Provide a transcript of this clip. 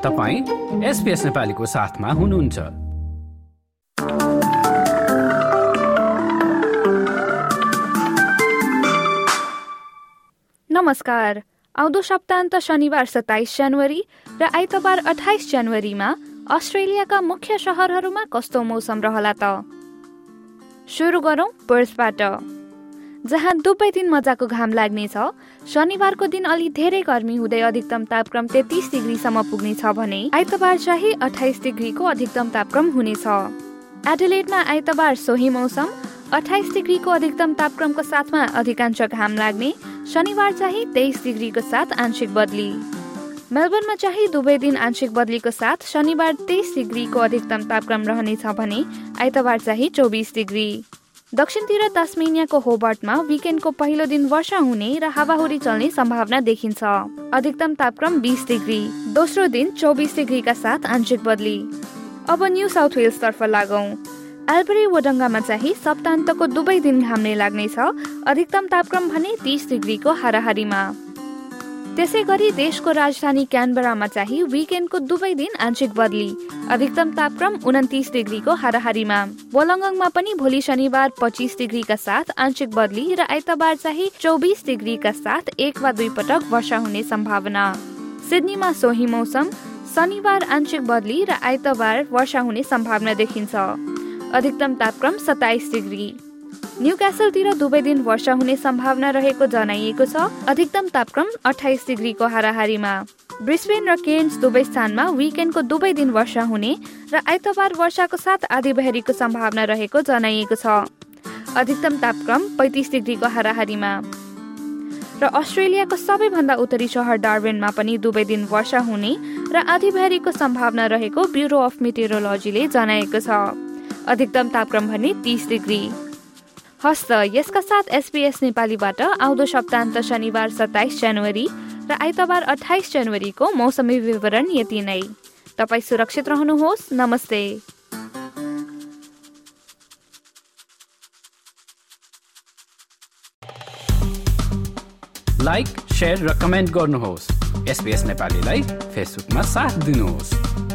तपाईँ एसपिएस नेपालीको साथमा हुनुहुन्छ। नमस्कार। आउँदो सप्ताहन्त शनिबार सत्ताइस जनवरी र आइतबार अठाइस जनवरीमा अस्ट्रेलियाका मुख्य सहरहरूमा कस्तो मौसम रहला त? सुरु गरौँ पर्सबाट जहाँ दुवै दिन मजाको घाम लाग्नेछ शनिबारको दिन अलि धेरै गर्मी हुँदै अधिकतम तापक्रम तेत्तिस डिग्रीसम्म पुग्नेछ भने आइतबार चाहिँ अठाइस डिग्रीको अधिकतम तापक्रम हुनेछ। एडलेटमा आइतबार सोही मौसम अठाइस डिग्रीको अधिकतम तापक्रमको साथमा अधिकांश घाम लाग्ने शनिबार चाहिँ तेइस डिग्रीको साथ आंशिक बदली। मेलबर्नमा चाहिँ दुवै दिन आंशिक बदलीको साथ शनिबार तेइस डिग्रीको अधिकतम तापक्रम रहनेछ भने आइतबार चाहिँ चौबिस डिग्री। दक्षिणतिर तस्मेनियाको होबर्टमा विकेन्डको पहिलो दिन वर्षा हुने र हावाहुरी चल्ने सम्भावना देखिन्छ। अधिकतम तापक्रम बिस डिग्री। दोस्रो दिन चौबिस डिग्रीका साथ आंशिक बदली। अब न्यू साउथ वेल्स तर्फ लागौँ। एल्बरी वडङ्गामा चाहिँ सप्तान्तको दुवै दिन घाम्ने लाग्नेछ। अधिकतम तापक्रम भने तिस डिग्रीको हाराहारीमा। त्यसै गरी देशको राजधानी क्यानबरामा चाहिँ विकेन्डको दुवै दिन आंशिक बदली। अधिकतम तापक्रम उन्तिस डिग्रीको हाराहारीमा। बोलङ्गङमा पनि भोलि शनिबार पच्चिस डिग्रीका साथ आंशिक बदली र आइतबार चाहिँ चौबिस डिग्रीका साथ एक वा दुई पटक वर्षा हुने सम्भावना। सिडनीमा सोही मौसम शनिबार आंशिक बदली र आइतबार वर्षा हुने सम्भावना देखिन्छ। अधिकतम तापक्रम सत्ताइस डिग्री। न्यू क्यासलतिर दुवै दिन वर्षा हुने सम्भावना रहेको जनाइएको छ। अधिकतम तापक्रम अठाइस डिग्रीको हाराहारीमा। ब्रिस्बेन र केन्स दुवै स्थानमा विकेन्डको दुवै दिन वर्षा हुने र आइतबार वर्षाको साथ आधी बहरीको सम्भावना रहेको जनाइएको छ। अधिकतम तापक्रम पैतिस डिग्रीको हाराहारीमा र अस्ट्रेलियाको सबैभन्दा उत्तरी सहर डार्बेनमा पनि दुवै दिन वर्षा हुने र आधी सम्भावना रहेको ब्युरो अफ मेटेरोलोजीले जनाएको छ। अधिकतम तापक्रम भने तिस डिग्री। हस्त यसका साथ एसपिएस नेपालीबाट आउँदो सप्तान्त शनिबार सत्ताइस जनवरी र आइतबार अठाइस जनवरीको मौसमी विवरण यति नै। तपाईँ सुरक्षित रहनुहोस्। नमस्ते। लाइक र कमेन्ट गर्नुहोस्। एसपिएस नेपालीलाई फेसबुकमा साथ दिनुहोस्।